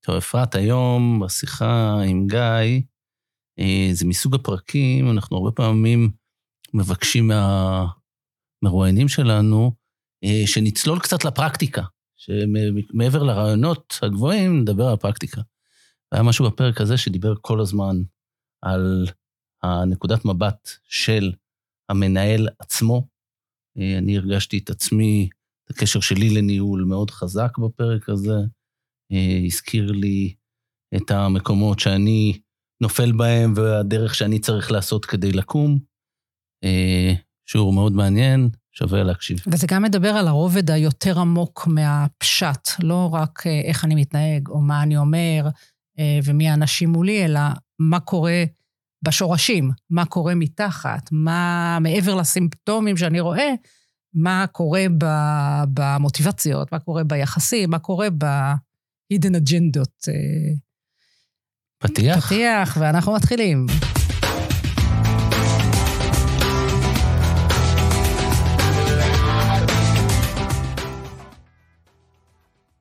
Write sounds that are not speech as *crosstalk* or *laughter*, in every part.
טוב, אפרת, היום בשיחה עם גיא, אה, זה מסוג הפרקים, אנחנו הרבה פעמים מבקשים מהמרואיינים שלנו אה, שנצלול קצת לפרקטיקה, שמעבר לרעיונות הגבוהים, נדבר על הפרקטיקה. והיה משהו בפרק הזה שדיבר כל הזמן על הנקודת מבט של המנהל עצמו. אה, אני הרגשתי את עצמי, את הקשר שלי לניהול מאוד חזק בפרק הזה. אה, הזכיר לי את המקומות שאני נופל בהם והדרך שאני צריך לעשות כדי לקום. אה, שיעור מאוד מעניין, שווה להקשיב. וזה גם מדבר על הרובד היותר עמוק מהפשט, לא רק איך אני מתנהג או מה אני אומר ומי האנשים מולי, אלא מה קורה בשורשים, מה קורה מתחת, מה מעבר לסימפטומים שאני רואה, מה קורה במוטיבציות, מה קורה ביחסים, מה קורה ב-hidden אג'נדות. אה, פתיח? פתיח, ואנחנו מתחילים.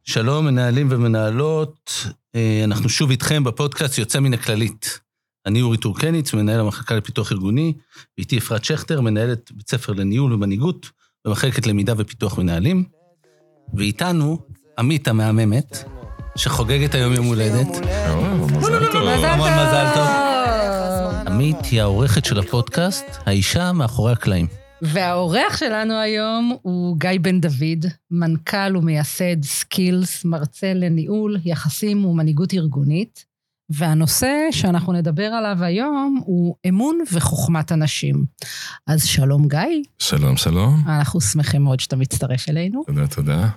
שלום, מנהלים ומנהלות. אה, אנחנו שוב איתכם בפודקאסט יוצא מן הכללית. אני אורי טורקניץ, מנהל המחלקה לפיתוח ארגוני, ואיתי אפרת שכטר, מנהלת בית ספר לניהול ומנהיגות במחלקת למידה ופיתוח מנהלים. ואיתנו עמית המהממת, שחוגגת היום יום הולדת. מזל טוב. המון מזל טוב. עמית היא העורכת של הפודקאסט, האישה מאחורי הקלעים. והאורח שלנו היום הוא גיא בן דוד, מנכ"ל ומייסד סקילס, מרצה לניהול, יחסים ומנהיגות ארגונית. והנושא שאנחנו נדבר עליו היום הוא אמון וחוכמת אנשים. אז שלום, גיא. שלום, שלום. אנחנו שמחים מאוד שאתה מצטרף אלינו. תודה, תודה.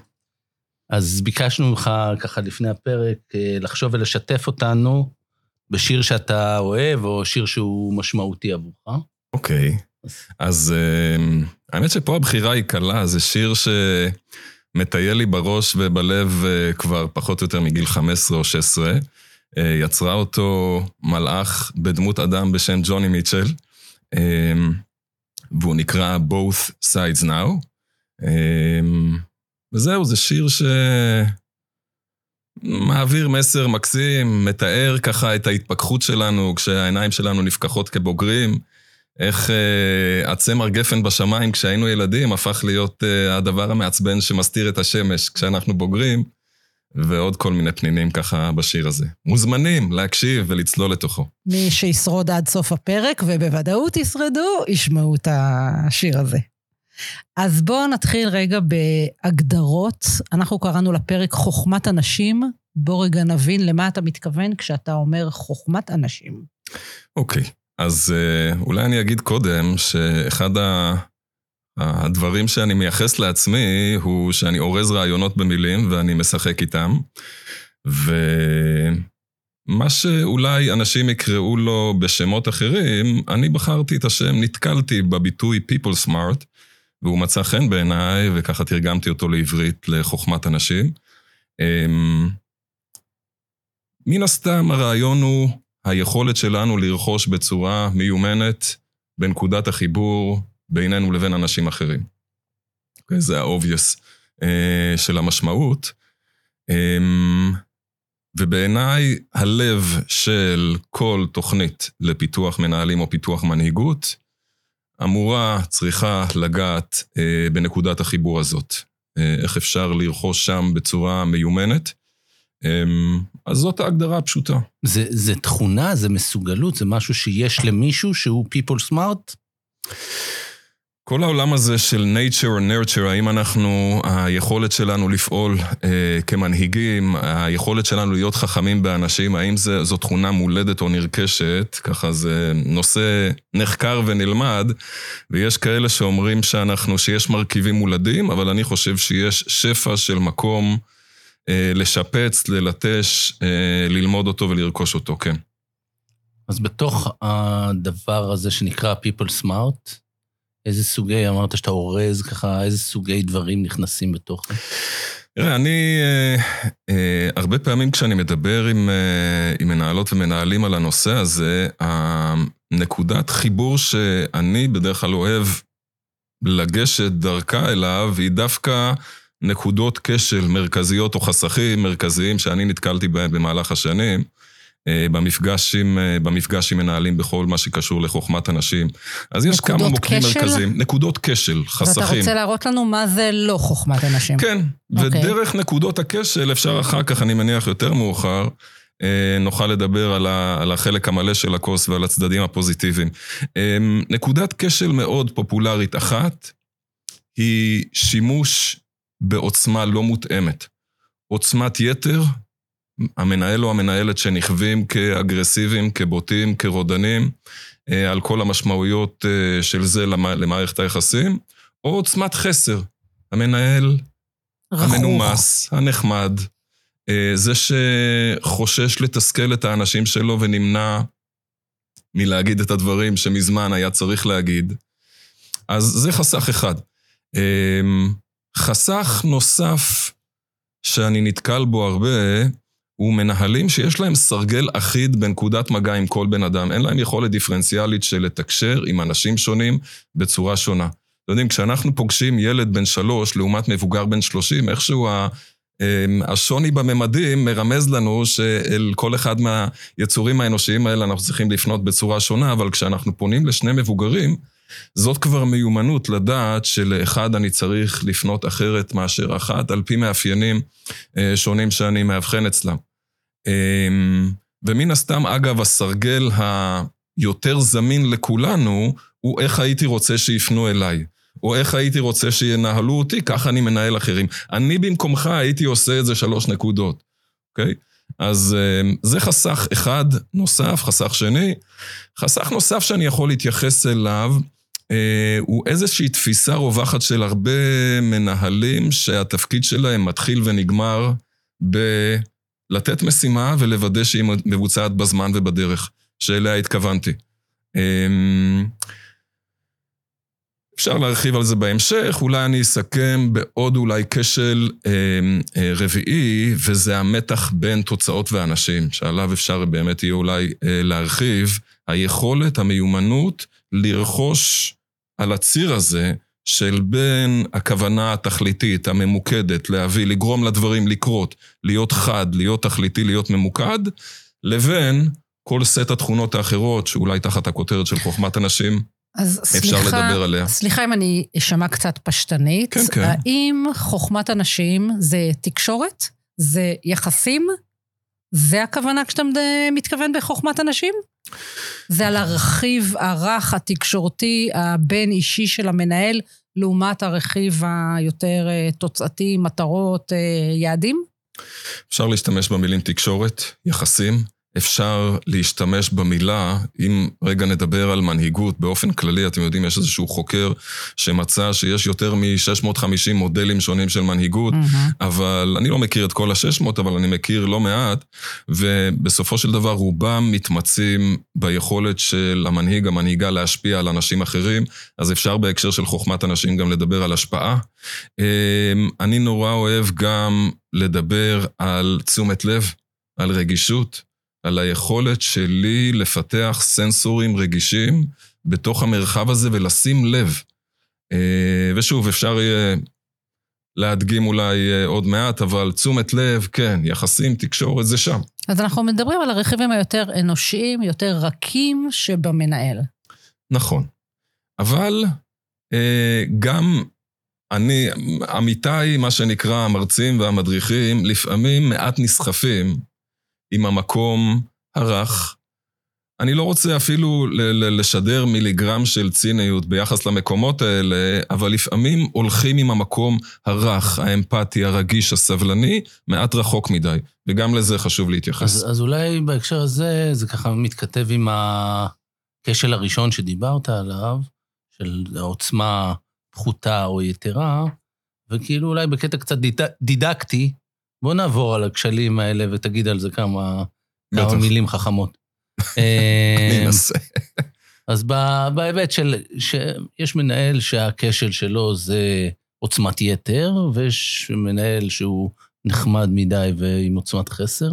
אז ביקשנו ממך ככה לפני הפרק אה, לחשוב ולשתף אותנו בשיר שאתה אוהב, או שיר שהוא משמעותי עבורך. אוקיי. אז אה, האמת שפה הבחירה היא קלה, זה שיר שמטייל לי בראש ובלב אה, כבר פחות או יותר מגיל 15 או 16. אה, יצרה אותו מלאך בדמות אדם בשם ג'וני מיטשל, אה, והוא נקרא Both Sides Now. אה, וזהו, זה שיר שמעביר מסר מקסים, מתאר ככה את ההתפכחות שלנו כשהעיניים שלנו נפקחות כבוגרים, איך uh, הצמר גפן בשמיים כשהיינו ילדים הפך להיות uh, הדבר המעצבן שמסתיר את השמש כשאנחנו בוגרים. ועוד כל מיני פנינים ככה בשיר הזה. מוזמנים להקשיב ולצלול לתוכו. מי שישרוד עד סוף הפרק, ובוודאות ישרדו, ישמעו את השיר הזה. אז בואו נתחיל רגע בהגדרות. אנחנו קראנו לפרק חוכמת אנשים. בוא רגע נבין למה אתה מתכוון כשאתה אומר חוכמת אנשים. אוקיי, אז אה, אולי אני אגיד קודם שאחד ה... הדברים שאני מייחס לעצמי הוא שאני אורז רעיונות במילים ואני משחק איתם. ומה שאולי אנשים יקראו לו בשמות אחרים, אני בחרתי את השם, נתקלתי בביטוי people smart, והוא מצא חן בעיניי, וככה תרגמתי אותו לעברית לחוכמת אנשים. אמ, מן הסתם הרעיון הוא היכולת שלנו לרכוש בצורה מיומנת בנקודת החיבור בינינו לבין אנשים אחרים. Okay, אוקיי? זה ה-obvious uh, של המשמעות. Um, ובעיניי הלב של כל תוכנית לפיתוח מנהלים או פיתוח מנהיגות, אמורה, צריכה לגעת uh, בנקודת החיבור הזאת. Uh, איך אפשר לרכוש שם בצורה מיומנת. Um, אז זאת ההגדרה הפשוטה. זה, זה תכונה, זה מסוגלות, זה משהו שיש למישהו שהוא people smart? כל העולם הזה של nature or nurture, האם אנחנו, היכולת שלנו לפעול אה, כמנהיגים, היכולת שלנו להיות חכמים באנשים, האם זה, זו תכונה מולדת או נרכשת, ככה זה נושא נחקר ונלמד, ויש כאלה שאומרים שאנחנו, שיש מרכיבים מולדים, אבל אני חושב שיש שפע של מקום אה, לשפץ, ללטש, אה, ללמוד אותו ולרכוש אותו, כן. אז בתוך הדבר הזה שנקרא People Smart, איזה סוגי, אמרת שאתה אורז ככה, איזה סוגי דברים נכנסים בתוך זה? תראה, אני, אה, אה, הרבה פעמים כשאני מדבר עם, אה, עם מנהלות ומנהלים על הנושא הזה, הנקודת חיבור שאני בדרך כלל אוהב לגשת דרכה אליו, היא דווקא נקודות כשל מרכזיות או חסכים מרכזיים שאני נתקלתי בהם במהלך השנים, במפגש עם, אה, במפגש עם מנהלים בכל מה שקשור לחוכמת אנשים. אז יש כמה מוקדים מרכזיים. נקודות כשל, חסכים. ואתה רוצה להראות לנו מה זה לא חוכמת אנשים. כן, okay. אוקיי. ודרך נקודות הכשל אפשר אחר כך, אני מניח יותר מאוחר, אה, נוכל לדבר על, ה, על החלק המלא של הכוס ועל הצדדים הפוזיטיביים. נקודת כשל מאוד פופולרית אחת, היא שימוש בעוצמה לא מותאמת. עוצמת יתר המנהל או המנהלת שנכווים כאגרסיביים, כבוטים, כרודנים, אה, על כל המשמעויות אה, של זה למערכת היחסים, או עוצמת חסר. המנהל רכוך. המנומס, הנחמד, אה, זה שחושש לתסכל את האנשים שלו ונמנע מלהגיד את הדברים שמזמן היה צריך להגיד. אז זה חסך אחד. חסך נוסף שאני נתקל בו הרבה, הוא מנהלים שיש להם סרגל אחיד בנקודת מגע עם כל בן אדם. אין להם יכולת דיפרנציאלית של לתקשר עם אנשים שונים בצורה שונה. אתם יודעים, כשאנחנו פוגשים ילד בן שלוש לעומת מבוגר בן שלושים, איכשהו ה... אמ, השוני בממדים מרמז לנו שאל כל אחד מהיצורים האנושיים האלה אנחנו צריכים לפנות בצורה שונה, אבל כשאנחנו פונים לשני מבוגרים, זאת כבר מיומנות לדעת שלאחד אני צריך לפנות אחרת מאשר אחת, על פי מאפיינים אה, שונים שאני מאבחן אצלם. אמ, ומן הסתם, אגב, הסרגל היותר זמין לכולנו, הוא איך הייתי רוצה שיפנו אליי. או איך הייתי רוצה שינהלו אותי, ככה אני מנהל אחרים. אני במקומך הייתי עושה את זה שלוש נקודות, אוקיי? אז אמ, זה חסך אחד נוסף, חסך שני. חסך נוסף שאני יכול להתייחס אליו, אה, הוא איזושהי תפיסה רווחת של הרבה מנהלים שהתפקיד שלהם מתחיל ונגמר ב... לתת משימה ולוודא שהיא מבוצעת בזמן ובדרך שאליה התכוונתי. אמ, אפשר להרחיב על זה בהמשך, אולי אני אסכם בעוד אולי כשל אמ, אה, רביעי, וזה המתח בין תוצאות ואנשים, שעליו אפשר באמת יהיה אולי אה, להרחיב, היכולת, המיומנות, לרכוש על הציר הזה של בין הכוונה התכליתית, הממוקדת, להביא, לגרום לדברים לקרות, להיות חד, להיות תכליתי, להיות ממוקד, לבין כל סט התכונות האחרות, שאולי תחת הכותרת של חוכמת אנשים, אז אפשר סליחה, לדבר עליה. סליחה אם אני אשמע קצת פשטנית. כן, כן. האם חוכמת אנשים זה תקשורת? זה יחסים? זה הכוונה כשאתה מתכוון בחוכמת אנשים? זה על הרכיב הרך, התקשורתי, הבין-אישי של המנהל, לעומת הרכיב היותר אה, תוצאתי, מטרות, אה, יעדים? אפשר להשתמש במילים תקשורת, יחסים. אפשר להשתמש במילה, אם רגע נדבר על מנהיגות באופן כללי, אתם יודעים, יש איזשהו חוקר שמצא שיש יותר מ-650 מודלים שונים של מנהיגות, mm-hmm. אבל אני לא מכיר את כל ה-600, אבל אני מכיר לא מעט, ובסופו של דבר רובם מתמצים ביכולת של המנהיג, המנהיגה להשפיע על אנשים אחרים, אז אפשר בהקשר של חוכמת אנשים גם לדבר על השפעה. אמ, אני נורא אוהב גם לדבר על תשומת לב, על רגישות. על היכולת שלי לפתח סנסורים רגישים בתוך המרחב הזה ולשים לב. אה, ושוב, אפשר יהיה להדגים אולי אה, עוד מעט, אבל תשומת לב, כן, יחסים, תקשורת, זה שם. אז אנחנו מדברים על הרכיבים היותר אנושיים, יותר רכים שבמנהל. נכון. אבל אה, גם אני, עמיתיי, מה שנקרא המרצים והמדריכים, לפעמים מעט נסחפים עם המקום הרך. אני לא רוצה אפילו לשדר מיליגרם של ציניות ביחס למקומות האלה, אבל לפעמים הולכים עם המקום הרך, האמפתי, הרגיש, הסבלני, מעט רחוק מדי, וגם לזה חשוב להתייחס. אז, אז אולי בהקשר הזה, זה ככה מתכתב עם הכשל הראשון שדיברת עליו, של עוצמה פחותה או יתרה, וכאילו אולי בקטע קצת דידקטי, בוא נעבור על הכשלים האלה ותגיד על זה כמה, כמה מילים חכמות. *laughs* אני אנסה. *laughs* אז בהיבט של, שיש מנהל שהכשל שלו זה עוצמת יתר, ויש מנהל שהוא נחמד מדי ועם עוצמת חסר.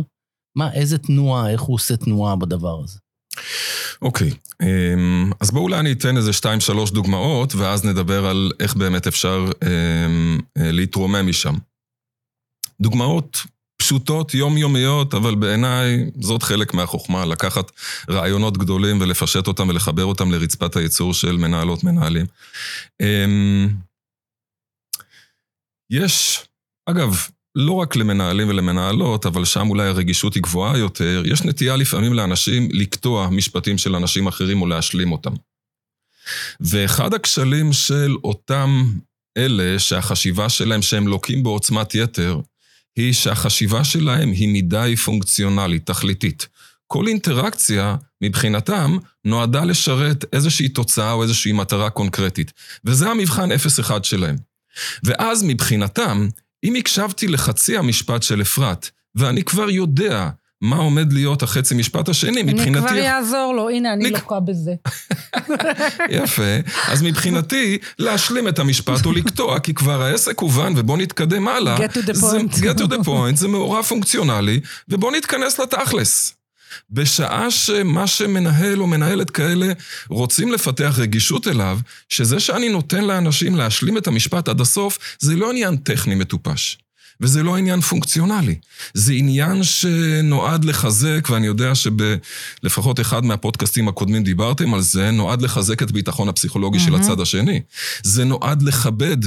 מה, איזה תנועה, איך הוא עושה תנועה בדבר הזה? אוקיי, אמ, אז בואו אולי אני אתן איזה שתיים, שלוש דוגמאות, ואז נדבר על איך באמת אפשר אמ, אה, להתרומם משם. דוגמאות פשוטות, יומיומיות, אבל בעיניי זאת חלק מהחוכמה, לקחת רעיונות גדולים ולפשט אותם ולחבר אותם לרצפת הייצור של מנהלות מנהלים. אמ, יש, אגב, לא רק למנהלים ולמנהלות, אבל שם אולי הרגישות היא גבוהה יותר, יש נטייה לפעמים לאנשים לקטוע משפטים של אנשים אחרים או להשלים אותם. ואחד הכשלים של אותם אלה שהחשיבה שלהם שהם לוקים בעוצמת יתר, היא שהחשיבה שלהם היא מדי פונקציונלית, תכליתית. כל אינטראקציה, מבחינתם, נועדה לשרת איזושהי תוצאה או איזושהי מטרה קונקרטית. וזה המבחן 0-1 שלהם. ואז מבחינתם, אם הקשבתי לחצי המשפט של אפרת, ואני כבר יודע מה עומד להיות החצי משפט השני, מבחינתי... אני כבר אעזור לו, הנה, אני לוקה בזה. *laughs* יפה. אז מבחינתי, להשלים את המשפט או לקטוע, כי כבר העסק הובן ובוא נתקדם הלאה. get to the point. זה, get to the point, זה מעורב פונקציונלי, ובוא נתכנס לתכלס. בשעה שמה שמנהל או מנהלת כאלה רוצים לפתח רגישות אליו, שזה שאני נותן לאנשים להשלים את המשפט עד הסוף, זה לא עניין טכני מטופש. וזה לא עניין פונקציונלי. זה עניין שנועד לחזק, ואני יודע שבלפחות אחד מהפודקאסטים הקודמים דיברתם על זה, נועד לחזק את הביטחון הפסיכולוגי mm-hmm. של הצד השני. זה נועד לכבד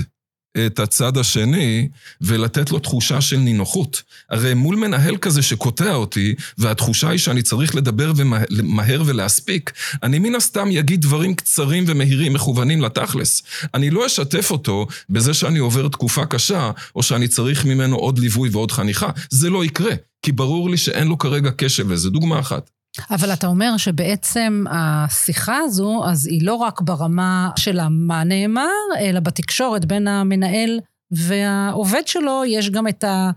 את הצד השני ולתת לו תחושה של נינוחות. הרי מול מנהל כזה שקוטע אותי, והתחושה היא שאני צריך לדבר ומהר ולהספיק, אני מן הסתם יגיד דברים קצרים ומהירים, מכוונים לתכלס. אני לא אשתף אותו בזה שאני עובר תקופה קשה, או שאני צריך ממנו עוד ליווי ועוד חניכה. זה לא יקרה, כי ברור לי שאין לו כרגע קשב לזה. דוגמה אחת. אבל אתה אומר שבעצם השיחה הזו, אז היא לא רק ברמה של מה נאמר, אלא בתקשורת בין המנהל והעובד שלו, יש גם את ה...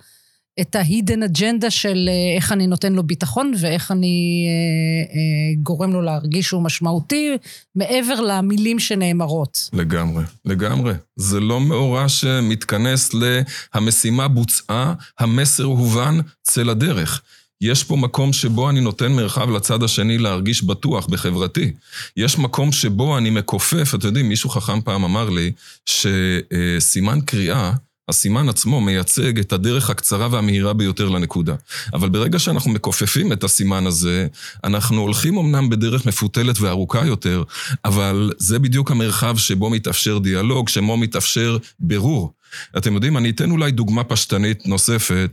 את ה-hidden agenda של אה, איך אני נותן לו ביטחון ואיך אני אה, אה, גורם לו להרגיש שהוא משמעותי, מעבר למילים שנאמרות. לגמרי, לגמרי. זה לא מאורע שמתכנס ל"המשימה בוצעה, המסר הובן, צא לדרך". יש פה מקום שבו אני נותן מרחב לצד השני להרגיש בטוח בחברתי. יש מקום שבו אני מכופף, אתם יודעים, מישהו חכם פעם אמר לי, שסימן קריאה, הסימן עצמו מייצג את הדרך הקצרה והמהירה ביותר לנקודה. אבל ברגע שאנחנו מכופפים את הסימן הזה, אנחנו הולכים אמנם בדרך מפותלת וארוכה יותר, אבל זה בדיוק המרחב שבו מתאפשר דיאלוג, שבו מתאפשר בירור. אתם יודעים, אני אתן אולי דוגמה פשטנית נוספת.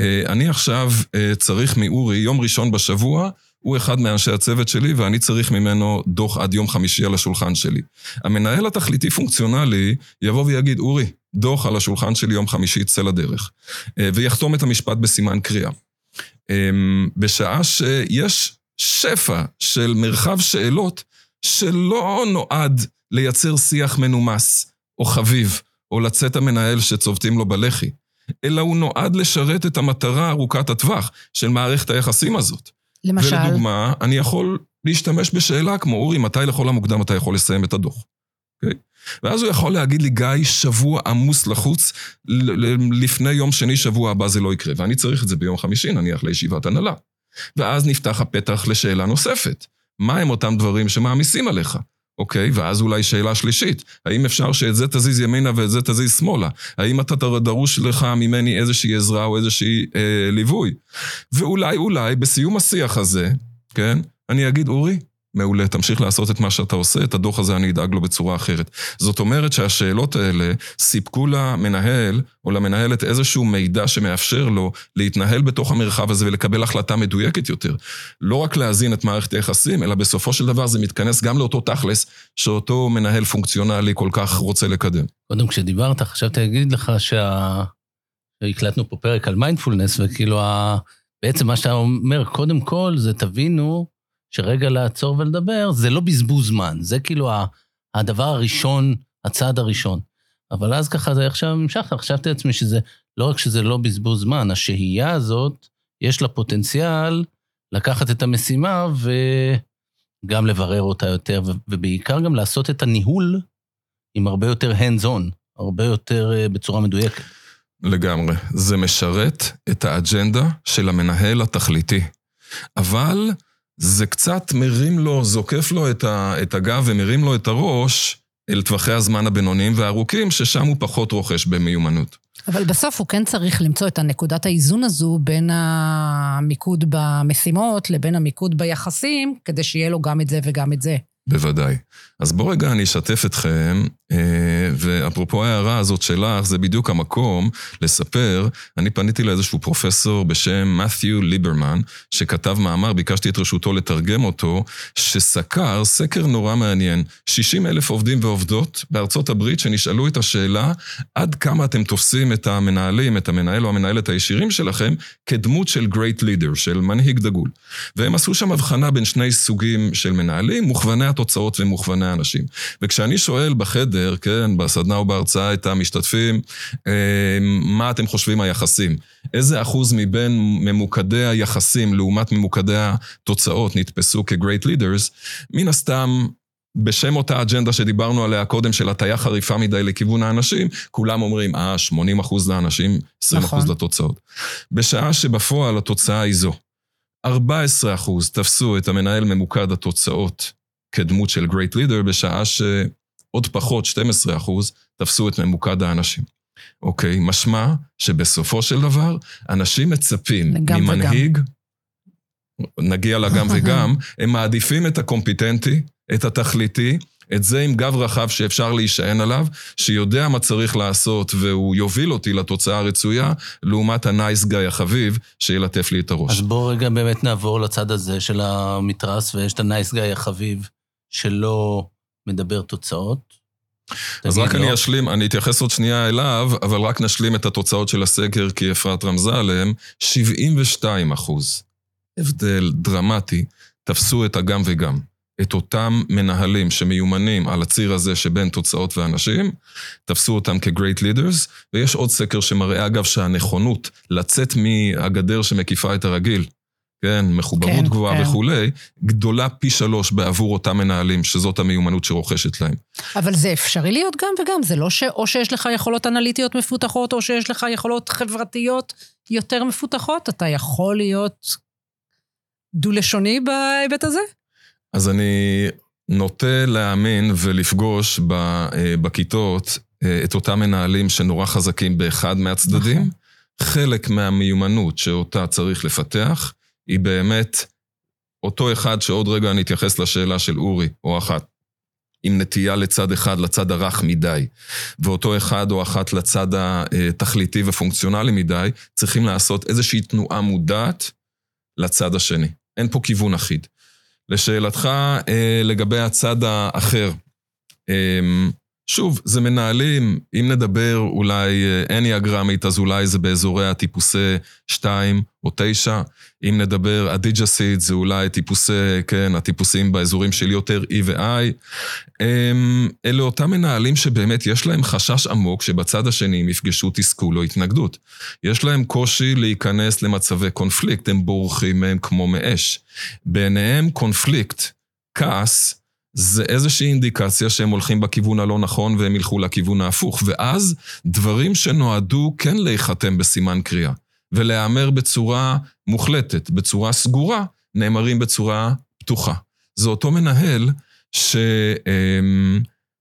אה, אני עכשיו אה, צריך מאורי, יום ראשון בשבוע, הוא אחד מאנשי הצוות שלי ואני צריך ממנו דוח עד יום חמישי על השולחן שלי. המנהל התכליתי פונקציונלי יבוא ויגיד, אורי, דוח על השולחן שלי יום חמישי, צא לדרך. אה, ויחתום את המשפט בסימן קריאה. בשעה שיש שפע של מרחב שאלות שלא נועד לייצר שיח מנומס או חביב. או לצאת המנהל שצובטים לו בלחי, אלא הוא נועד לשרת את המטרה ארוכת הטווח של מערכת היחסים הזאת. למשל? ולדוגמה, אני יכול להשתמש בשאלה כמו, אורי, מתי לכל המוקדם אתה יכול לסיים את הדוח? Okay? אוקיי? ואז הוא יכול להגיד לי, גיא, שבוע עמוס לחוץ, לפני יום שני, שבוע הבא זה לא יקרה. ואני צריך את זה ביום חמישי, נניח לישיבת הנהלה. ואז נפתח הפתח לשאלה נוספת. מה הם אותם דברים שמעמיסים עליך? אוקיי? ואז אולי שאלה שלישית, האם אפשר שאת זה תזיז ימינה ואת זה תזיז שמאלה? האם אתה דרוש לך ממני איזושהי עזרה או איזושהי אה, ליווי? ואולי, אולי, בסיום השיח הזה, כן? אני אגיד, אורי, מעולה, תמשיך לעשות את מה שאתה עושה, את הדוח הזה אני אדאג לו בצורה אחרת. זאת אומרת שהשאלות האלה סיפקו למנהל או למנהלת איזשהו מידע שמאפשר לו להתנהל בתוך המרחב הזה ולקבל החלטה מדויקת יותר. לא רק להזין את מערכת היחסים, אלא בסופו של דבר זה מתכנס גם לאותו תכלס שאותו מנהל פונקציונלי כל כך רוצה לקדם. קודם כשדיברת, חשבתי להגיד לך שה... פה פרק על מיינדפולנס, וכאילו ה... בעצם מה שאתה אומר, קודם כל זה תבינו שרגע לעצור ולדבר, זה לא בזבוז זמן, זה כאילו הדבר הראשון, הצעד הראשון. אבל אז ככה זה עכשיו נמשך, חשבתי לעצמי שזה, לא רק שזה לא בזבוז זמן, השהייה הזאת, יש לה פוטנציאל לקחת את המשימה וגם לברר אותה יותר, ובעיקר גם לעשות את הניהול עם הרבה יותר hands on, הרבה יותר אה, בצורה מדויקת. לגמרי. זה משרת את האג'נדה של המנהל התכליתי. אבל זה קצת מרים לו, זוקף לו את, ה, את הגב ומרים לו את הראש אל טווחי הזמן הבינוניים והארוכים, ששם הוא פחות רוכש במיומנות. אבל בסוף הוא כן צריך למצוא את הנקודת האיזון הזו בין המיקוד במשימות לבין המיקוד ביחסים, כדי שיהיה לו גם את זה וגם את זה. בוודאי. אז בואו רגע אני אשתף אתכם, אה, ואפרופו ההערה הזאת שלך, זה בדיוק המקום לספר, אני פניתי לאיזשהו פרופסור בשם מת'יו ליברמן, שכתב מאמר, ביקשתי את רשותו לתרגם אותו, שסקר סקר נורא מעניין. 60 אלף עובדים ועובדות בארצות הברית שנשאלו את השאלה, עד כמה אתם תופסים את המנהלים, את המנהל או המנהלת הישירים שלכם, כדמות של great leader, של מנהיג דגול. והם עשו שם הבחנה בין שני סוגים של מנהלים, מוכווני התוצאות ומוכווני האנשים. וכשאני שואל בחדר, כן, בסדנה או בהרצאה את המשתתפים, אה, מה אתם חושבים היחסים? איזה אחוז מבין ממוקדי היחסים לעומת ממוקדי התוצאות נתפסו כ-Great Leaders? מן הסתם, בשם אותה אג'נדה שדיברנו עליה קודם, של הטיה חריפה מדי לכיוון האנשים, כולם אומרים, אה, 80 אחוז לאנשים, 20 אחוז נכון. לתוצאות. בשעה שבפועל התוצאה היא זו. 14 אחוז תפסו את המנהל ממוקד התוצאות כדמות של Great Leader, בשעה שעוד פחות, 12 אחוז, תפסו את ממוקד האנשים. אוקיי, משמע שבסופו של דבר, אנשים מצפים ממנהיג, וגם. נגיע לגם וגם, הם מעדיפים את הקומפיטנטי, את התכליתי, את זה עם גב רחב שאפשר להישען עליו, שיודע מה צריך לעשות והוא יוביל אותי לתוצאה הרצויה, לעומת הנייס גאי החביב, שילטף לי את הראש. אז בואו רגע באמת נעבור לצד הזה של המתרס, ויש את הנייס גאי החביב, שלא מדבר תוצאות. אז רק לא. אני אשלים, אני אתייחס עוד שנייה אליו, אבל רק נשלים את התוצאות של הסקר, כי אפרת רמזה עליהם. 72 אחוז, הבדל דרמטי, תפסו את הגם וגם. את אותם מנהלים שמיומנים על הציר הזה שבין תוצאות ואנשים, תפסו אותם כ-Great Leaders, ויש עוד סקר שמראה אגב שהנכונות לצאת מהגדר שמקיפה את הרגיל כן, מחוברות כן, גבוהה כן. וכולי, גדולה פי שלוש בעבור אותם מנהלים, שזאת המיומנות שרוכשת להם. אבל זה אפשרי להיות גם וגם, זה לא שאו שיש לך יכולות אנליטיות מפותחות, או שיש לך יכולות חברתיות יותר מפותחות, אתה יכול להיות דו-לשוני בהיבט הזה? אז אני נוטה להאמין ולפגוש אה, בכיתות אה, את אותם מנהלים שנורא חזקים באחד מהצדדים. נכון. חלק מהמיומנות שאותה צריך לפתח, היא באמת אותו אחד שעוד רגע אני אתייחס לשאלה של אורי, או אחת, עם נטייה לצד אחד, לצד הרך מדי, ואותו אחד או אחת לצד התכליתי ופונקציונלי מדי, צריכים לעשות איזושהי תנועה מודעת לצד השני. אין פה כיוון אחיד. לשאלתך אה, לגבי הצד האחר, אמ, שוב, זה מנהלים, אם נדבר אולי אניאגרמית, אז אולי זה באזורי הטיפוסי 2 או 9. אם נדבר הדיג'סיד, זה אולי טיפוסי, כן, הטיפוסים באזורים של יותר E ו-I. אלה אותם מנהלים שבאמת יש להם חשש עמוק שבצד השני הם יפגשו תסכול או התנגדות. יש להם קושי להיכנס למצבי קונפליקט, הם בורחים מהם כמו מאש. בעיניהם קונפליקט, כעס, זה איזושהי אינדיקציה שהם הולכים בכיוון הלא נכון והם ילכו לכיוון ההפוך. ואז דברים שנועדו כן להיחתם בסימן קריאה ולהיאמר בצורה מוחלטת, בצורה סגורה, נאמרים בצורה פתוחה. זה אותו מנהל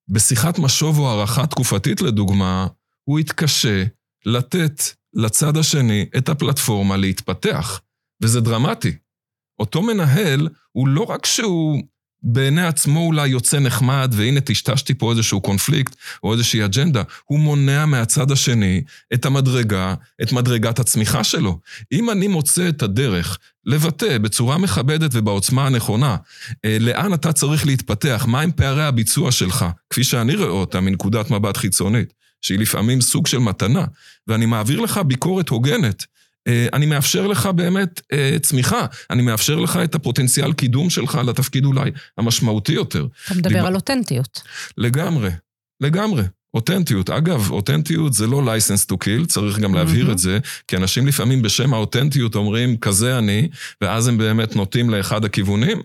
שבשיחת משוב או הערכה תקופתית לדוגמה, הוא יתקשה לתת לצד השני את הפלטפורמה להתפתח, וזה דרמטי. אותו מנהל, הוא לא רק שהוא בעיני עצמו אולי יוצא נחמד, והנה טשטשתי פה איזשהו קונפליקט או איזושהי אג'נדה, הוא מונע מהצד השני את המדרגה, את מדרגת הצמיחה שלו. אם אני מוצא את הדרך לבטא בצורה מכבדת ובעוצמה הנכונה, אה, לאן אתה צריך להתפתח, מהם פערי הביצוע שלך, כפי שאני רואה אותם מנקודת מבט חיצונית, שהיא לפעמים סוג של מתנה, ואני מעביר לך ביקורת הוגנת, אני מאפשר לך באמת אה, צמיחה, אני מאפשר לך את הפוטנציאל קידום שלך לתפקיד אולי המשמעותי יותר. אתה מדבר דיב... על אותנטיות. לגמרי, לגמרי. אותנטיות. אגב, אותנטיות זה לא license to kill, צריך גם להבהיר mm-hmm. את זה, כי אנשים לפעמים בשם האותנטיות אומרים, כזה אני, ואז הם באמת נוטים לאחד הכיוונים.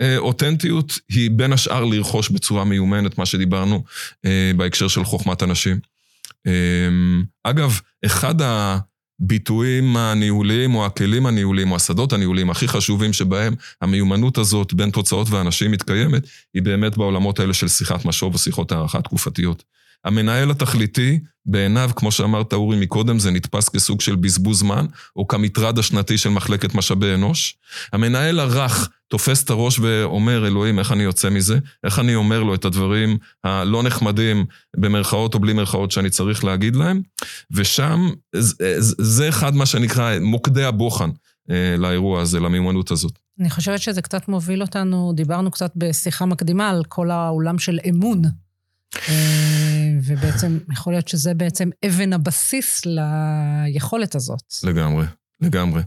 אה, אותנטיות היא בין השאר לרכוש בצורה מיומנת, מה שדיברנו בהקשר של חוכמת אנשים. אגב, אחד ה... הביטויים הניהוליים או הכלים הניהוליים או השדות הניהוליים הכי חשובים שבהם המיומנות הזאת בין תוצאות ואנשים מתקיימת, היא באמת בעולמות האלה של שיחת משוב ושיחות הערכה תקופתיות. המנהל התכליתי, בעיניו, כמו שאמרת אורי מקודם, זה נתפס כסוג של בזבוז זמן, או כמטרד השנתי של מחלקת משאבי אנוש. המנהל הרך תופס את הראש ואומר, אלוהים, איך אני יוצא מזה? איך אני אומר לו את הדברים הלא נחמדים, במרכאות או בלי מרכאות, שאני צריך להגיד להם? ושם, זה אחד מה שנקרא מוקדי הבוחן אה, לאירוע הזה, למיומנות הזאת. אני חושבת שזה קצת מוביל אותנו, דיברנו קצת בשיחה מקדימה על כל העולם של אמון. אה, ובעצם, יכול להיות שזה בעצם אבן הבסיס ליכולת הזאת. לגמרי, לגמרי.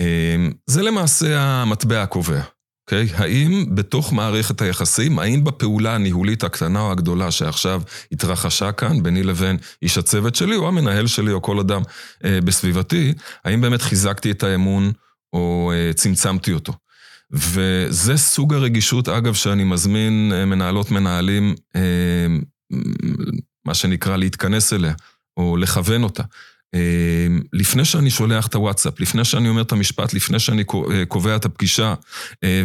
אה, זה למעשה המטבע הקובע. אוקיי? Okay? האם בתוך מערכת היחסים, האם בפעולה הניהולית הקטנה או הגדולה שעכשיו התרחשה כאן, ביני לבין איש הצוות שלי, או המנהל שלי, או כל אדם אה, בסביבתי, האם באמת חיזקתי את האמון או צמצמתי אותו? וזה סוג הרגישות, אגב, שאני מזמין אה, מנהלות מנהלים, אה, מה שנקרא להתכנס אליה, או לכוון אותה. אה, לפני שאני שולח את הוואטסאפ, לפני שאני אומר את המשפט, לפני שאני קובע את הפגישה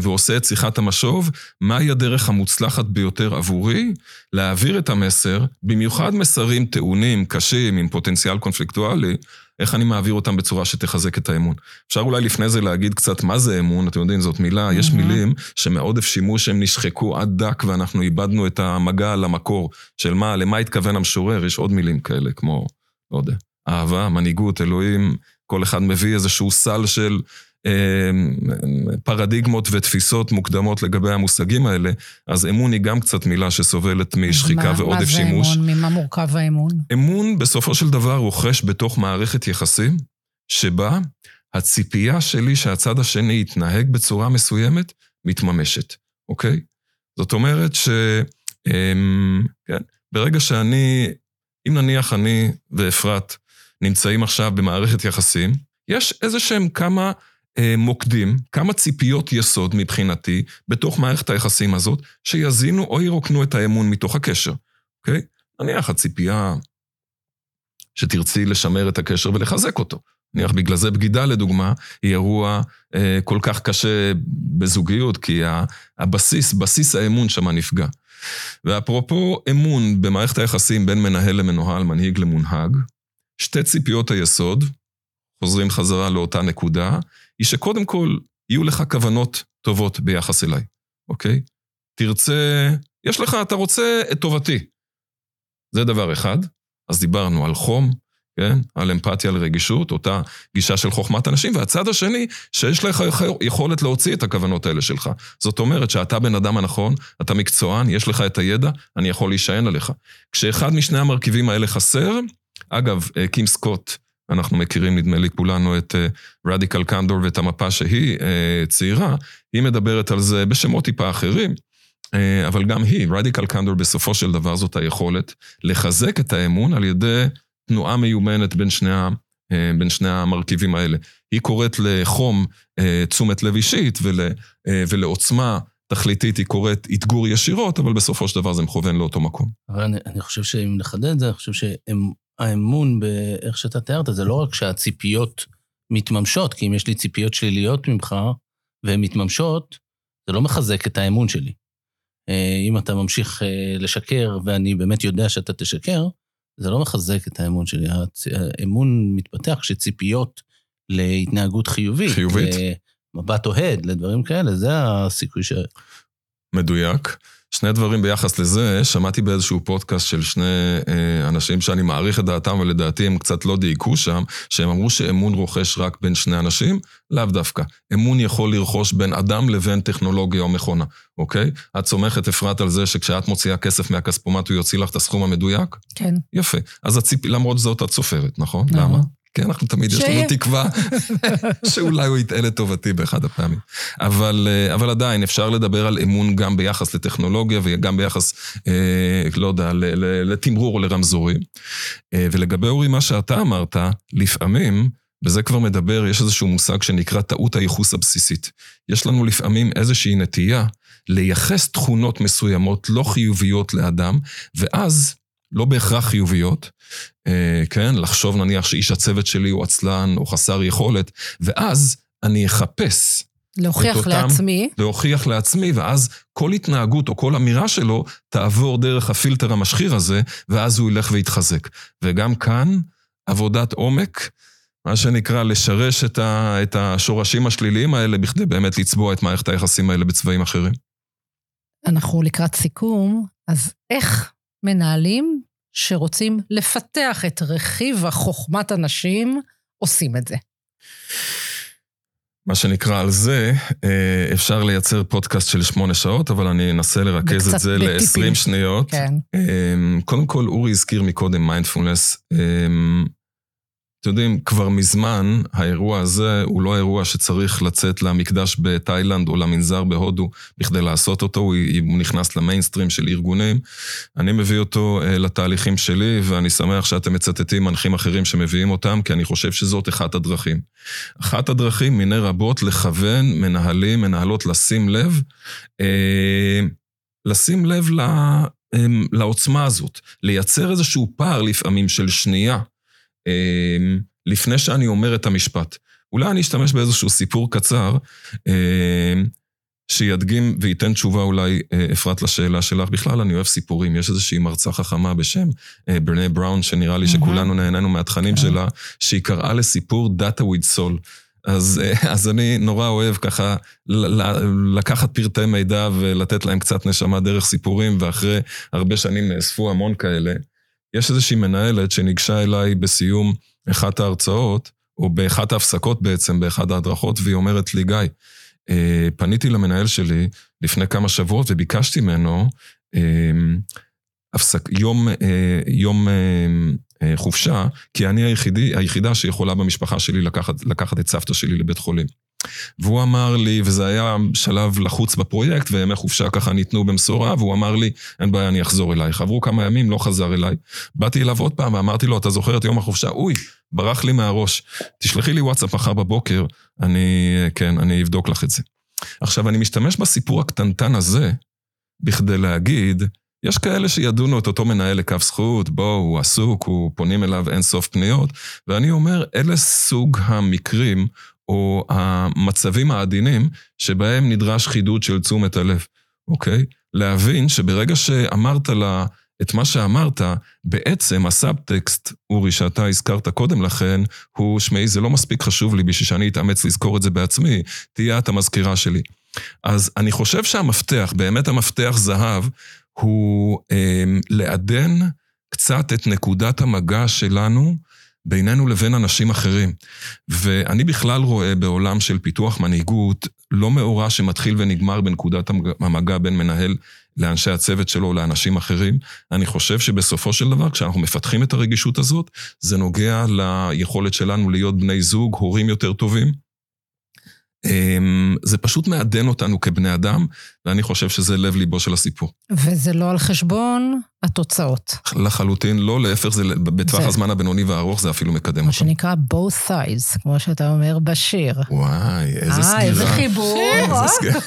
ועושה את שיחת המשוב, מהי הדרך המוצלחת ביותר עבורי להעביר את המסר, במיוחד מסרים טעונים, קשים, עם פוטנציאל קונפליקטואלי, איך אני מעביר אותם בצורה שתחזק את האמון. אפשר אולי לפני זה להגיד קצת מה זה אמון, אתם יודעים, זאת מילה, mm-hmm. יש מילים שמעודף שימוש הם נשחקו עד דק ואנחנו איבדנו את המגע למקור של מה, למה התכוון המשורר, יש עוד מילים כאלה, כמו, לא יודע, אהבה, מנהיגות, אלוהים, כל אחד מביא איזשהו סל של פרדיגמות ותפיסות מוקדמות לגבי המושגים האלה, אז אמון היא גם קצת מילה שסובלת משחיקה ועודף שימוש. מה זה אמון? ממה מורכב האמון? אמון בסופו של דבר רוכש בתוך מערכת יחסים, שבה הציפייה שלי שהצד השני יתנהג בצורה מסוימת, מתממשת, אוקיי? זאת אומרת ש... אמ, כן, ברגע שאני, אם נניח אני ואפרת נמצאים עכשיו במערכת יחסים, יש איזה שהם כמה מוקדים, כמה ציפיות יסוד מבחינתי, בתוך מערכת היחסים הזאת, שיזינו או ירוקנו את האמון מתוך הקשר, אוקיי? נניח הציפייה שתרצי לשמר את הקשר ולחזק אותו. נניח בגלל זה בגידה לדוגמה, היא אירוע אה, כל כך קשה בזוגיות, כי הבסיס, בסיס האמון שמה נפגע. ואפרופו אמון במערכת היחסים בין מנהל למנוהל, מנהיג למונהג, שתי ציפיות היסוד, חוזרים חזרה לאותה נקודה, היא שקודם כל יהיו לך כוונות טובות ביחס אליי, אוקיי? תרצה, יש לך, אתה רוצה את טובתי. זה דבר אחד. אז דיברנו על חום, כן? על אמפתיה, על רגישות, אותה גישה של חוכמת אנשים, והצד השני, שיש לך יכולת להוציא את הכוונות האלה שלך. זאת אומרת שאתה בן אדם הנכון, אתה מקצוען, יש לך את הידע, אני יכול להישען עליך. כשאחד משני המרכיבים האלה חסר, אגב, אה, קים סקוט אנחנו מכירים, נדמה לי, כולנו את רדיקל uh, קנדור ואת המפה שהיא uh, ציירה, היא מדברת על זה בשמות טיפה אחרים, uh, אבל גם היא, רדיקל קנדור בסופו של דבר זאת היכולת לחזק את האמון על ידי תנועה מיומנת בין שני, uh, בין שני המרכיבים האלה. היא קוראת לחום תשומת לב אישית ול, ולעוצמה תכליתית היא קוראת אתגור ישירות, אבל בסופו של דבר זה מכוון לאותו מקום. אבל אני, אני חושב שאם נחדד את זה, אני חושב שהם האמון באיך שאתה תיארת, זה לא רק שהציפיות מתממשות, כי אם יש לי ציפיות שליליות ממך והן מתממשות, זה לא מחזק את האמון שלי. אה, אם אתה ממשיך אה, לשקר ואני באמת יודע שאתה תשקר, זה לא מחזק את האמון שלי. האמון מתפתח כשציפיות להתנהגות חיובית. חיובית. מבט אוהד, לדברים כאלה, זה הסיכוי ש... מדויק. שני דברים ביחס לזה, שמעתי באיזשהו פודקאסט של שני אה, אנשים שאני מעריך את דעתם ולדעתי הם קצת לא דייקו שם, שהם אמרו שאמון רוכש רק בין שני אנשים, לאו דווקא. אמון יכול לרכוש בין אדם לבין טכנולוגיה או מכונה, אוקיי? את סומכת, אפרת, על זה שכשאת מוציאה כסף מהכספומט הוא יוציא לך את הסכום המדויק? כן. יפה. אז הציפ... למרות זאת את סופרת, נכון? למה? כן, אנחנו תמיד, יש לנו תקווה *laughs* שאולי הוא יטעה לטובתי באחד הפעמים. אבל, אה, אבל עדיין, אפשר לדבר על אמון גם ביחס לטכנולוגיה וגם ביחס, אה, לא יודע, לתמרור או לרמזורים. אה, ולגבי אורי, מה שאתה אמרת, לפעמים, וזה כבר מדבר, יש איזשהו מושג שנקרא טעות הייחוס הבסיסית. יש לנו לפעמים איזושהי נטייה לייחס תכונות מסוימות לא חיוביות לאדם, ואז לא בהכרח חיוביות, אה, כן? לחשוב נניח שאיש הצוות שלי הוא עצלן או חסר יכולת, ואז אני אחפש להוכיח אותם, לעצמי. להוכיח לעצמי, ואז כל התנהגות או כל אמירה שלו תעבור דרך הפילטר המשחיר הזה, ואז הוא ילך ויתחזק. וגם כאן, עבודת עומק, מה שנקרא לשרש את, ה, את השורשים השליליים האלה, בכדי באמת לצבוע את מערכת היחסים האלה בצבעים אחרים. אנחנו לקראת סיכום, אז איך מנהלים שרוצים לפתח את רכיב החוכמת הנשים עושים את זה? מה שנקרא על זה, אה, אפשר לייצר פודקאסט של שמונה שעות, אבל אני אנסה לרכז את זה בטיפים. ל-20 שניות. כן. אמ, קודם כל, אורי הזכיר מקודם מיינדפולנס. אתם יודעים, כבר מזמן האירוע הזה הוא לא אירוע שצריך לצאת למקדש בתאילנד או למנזר בהודו בכדי לעשות אותו, הוא, הוא נכנס למיינסטרים של ארגונים. אני מביא אותו uh, לתהליכים שלי, ואני שמח שאתם מצטטים מנחים אחרים שמביאים אותם, כי אני חושב שזאת אחת הדרכים. אחת הדרכים מיני רבות לכוון מנהלים, מנהלות לשים לב, uh, לשים לב ל... אמ, לעוצמה הזאת, לייצר איזשהו פער לפעמים של שנייה, לפני שאני אומר את המשפט. אולי אני אשתמש באיזשהו סיפור קצר, אמ, שידגים וייתן תשובה אולי, אה, אפרת, לשאלה שלך. בכלל, אני אוהב סיפורים. יש איזושהי מרצה חכמה בשם אה, ברנה בראון, שנראה לי שכולנו נהנינו מהתכנים שלה, שהיא קראה לסיפור Data with Soul. אז, אה, *laughs* אז אני נורא אוהב ככה לקחת פרטי מידע ולתת להם קצת נשמה דרך סיפורים, ואחרי הרבה שנים נאספו המון כאלה. יש איזושהי מנהלת שניגשה אליי בסיום אחת ההרצאות, או באחת ההפסקות בעצם, באחת ההדרכות, והיא אומרת לי, גיא, אה, פניתי למנהל שלי לפני כמה שבועות וביקשתי ממנו אה, הפסק, יום, אה, יום חופשה, כי אני היחידי, היחידה שיכולה במשפחה שלי לקחת, לקחת את סבתא שלי לבית חולים. והוא אמר לי, וזה היה שלב לחוץ בפרויקט, וימי חופשה ככה ניתנו במשורה, והוא אמר לי, אין בעיה, אני אחזור אלייך. עברו כמה ימים, לא חזר אליי. באתי אליו עוד פעם ואמרתי לו, אתה זוכר את יום החופשה? אוי, ברח לי מהראש. תשלחי לי וואטסאפ מחר בבוקר, אני, כן, אני אבדוק לך את זה. עכשיו, אני משתמש בסיפור הקטנטן הזה, בכדי להגיד, יש כאלה שידונו את אותו מנהל לקו זכות, בוא, הוא עסוק, הוא פונים אליו אין סוף פניות, ואני אומר, אלה סוג המקרים או המצבים העדינים שבהם נדרש חידוד של תשומת הלב, אוקיי? להבין שברגע שאמרת לה את מה שאמרת, בעצם הסאבטקסט, אורי, שאתה הזכרת קודם לכן, הוא, שמעי, זה לא מספיק חשוב לי בשביל שאני אתאמץ לזכור את זה בעצמי, תהיה את המזכירה שלי. אז אני חושב שהמפתח, באמת המפתח זהב, הוא אה, לעדן קצת את נקודת המגע שלנו בינינו לבין אנשים אחרים. ואני בכלל רואה בעולם של פיתוח מנהיגות לא מאורע שמתחיל ונגמר בנקודת המגע בין מנהל לאנשי הצוות שלו או לאנשים אחרים. אני חושב שבסופו של דבר, כשאנחנו מפתחים את הרגישות הזאת, זה נוגע ליכולת שלנו להיות בני זוג, הורים יותר טובים. אמ, זה פשוט מעדן אותנו כבני אדם, ואני חושב שזה לב ליבו של הסיפור. וזה לא על חשבון התוצאות. לחלוטין לא, להפך, זה בטווח זה- הזמן הבינוני והארוך זה אפילו מקדם מה אותנו. שנקרא both sides, כמו שאתה אומר בשיר. וואי, איזה סגירה. אה, איזה חיבור. איזה אה? *laughs* סגירה.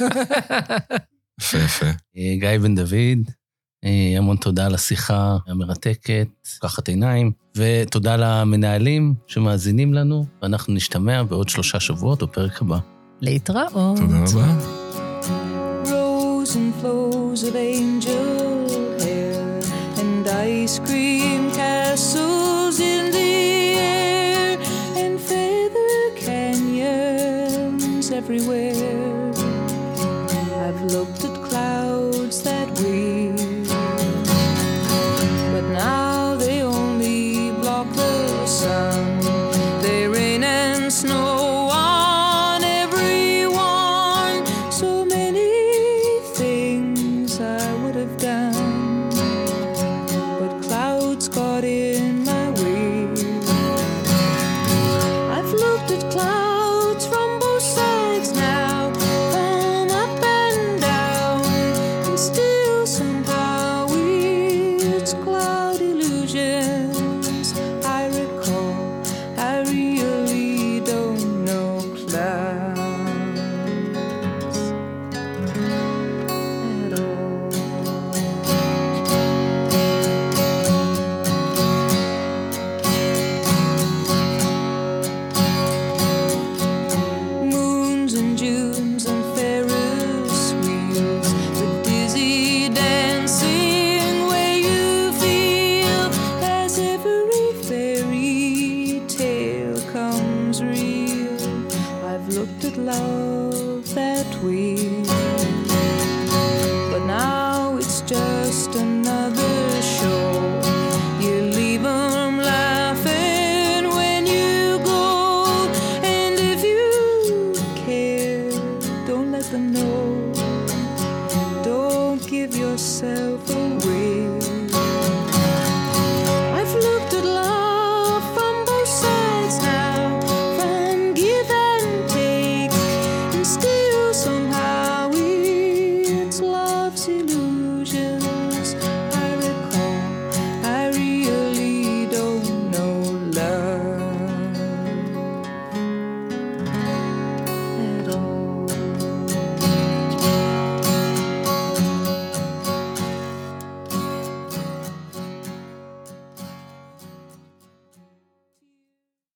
יפה, יפה. אה, גיא בן דוד, אה, המון תודה על השיחה המרתקת, פקחת עיניים, ותודה למנהלים שמאזינים לנו, ואנחנו נשתמע בעוד שלושה שבועות בפרק הבא. להתראות. תודה רבה. Rows and flows of angel hair and ice cream castles in the air and feather canyons everywhere. looked at love that way. But now it's just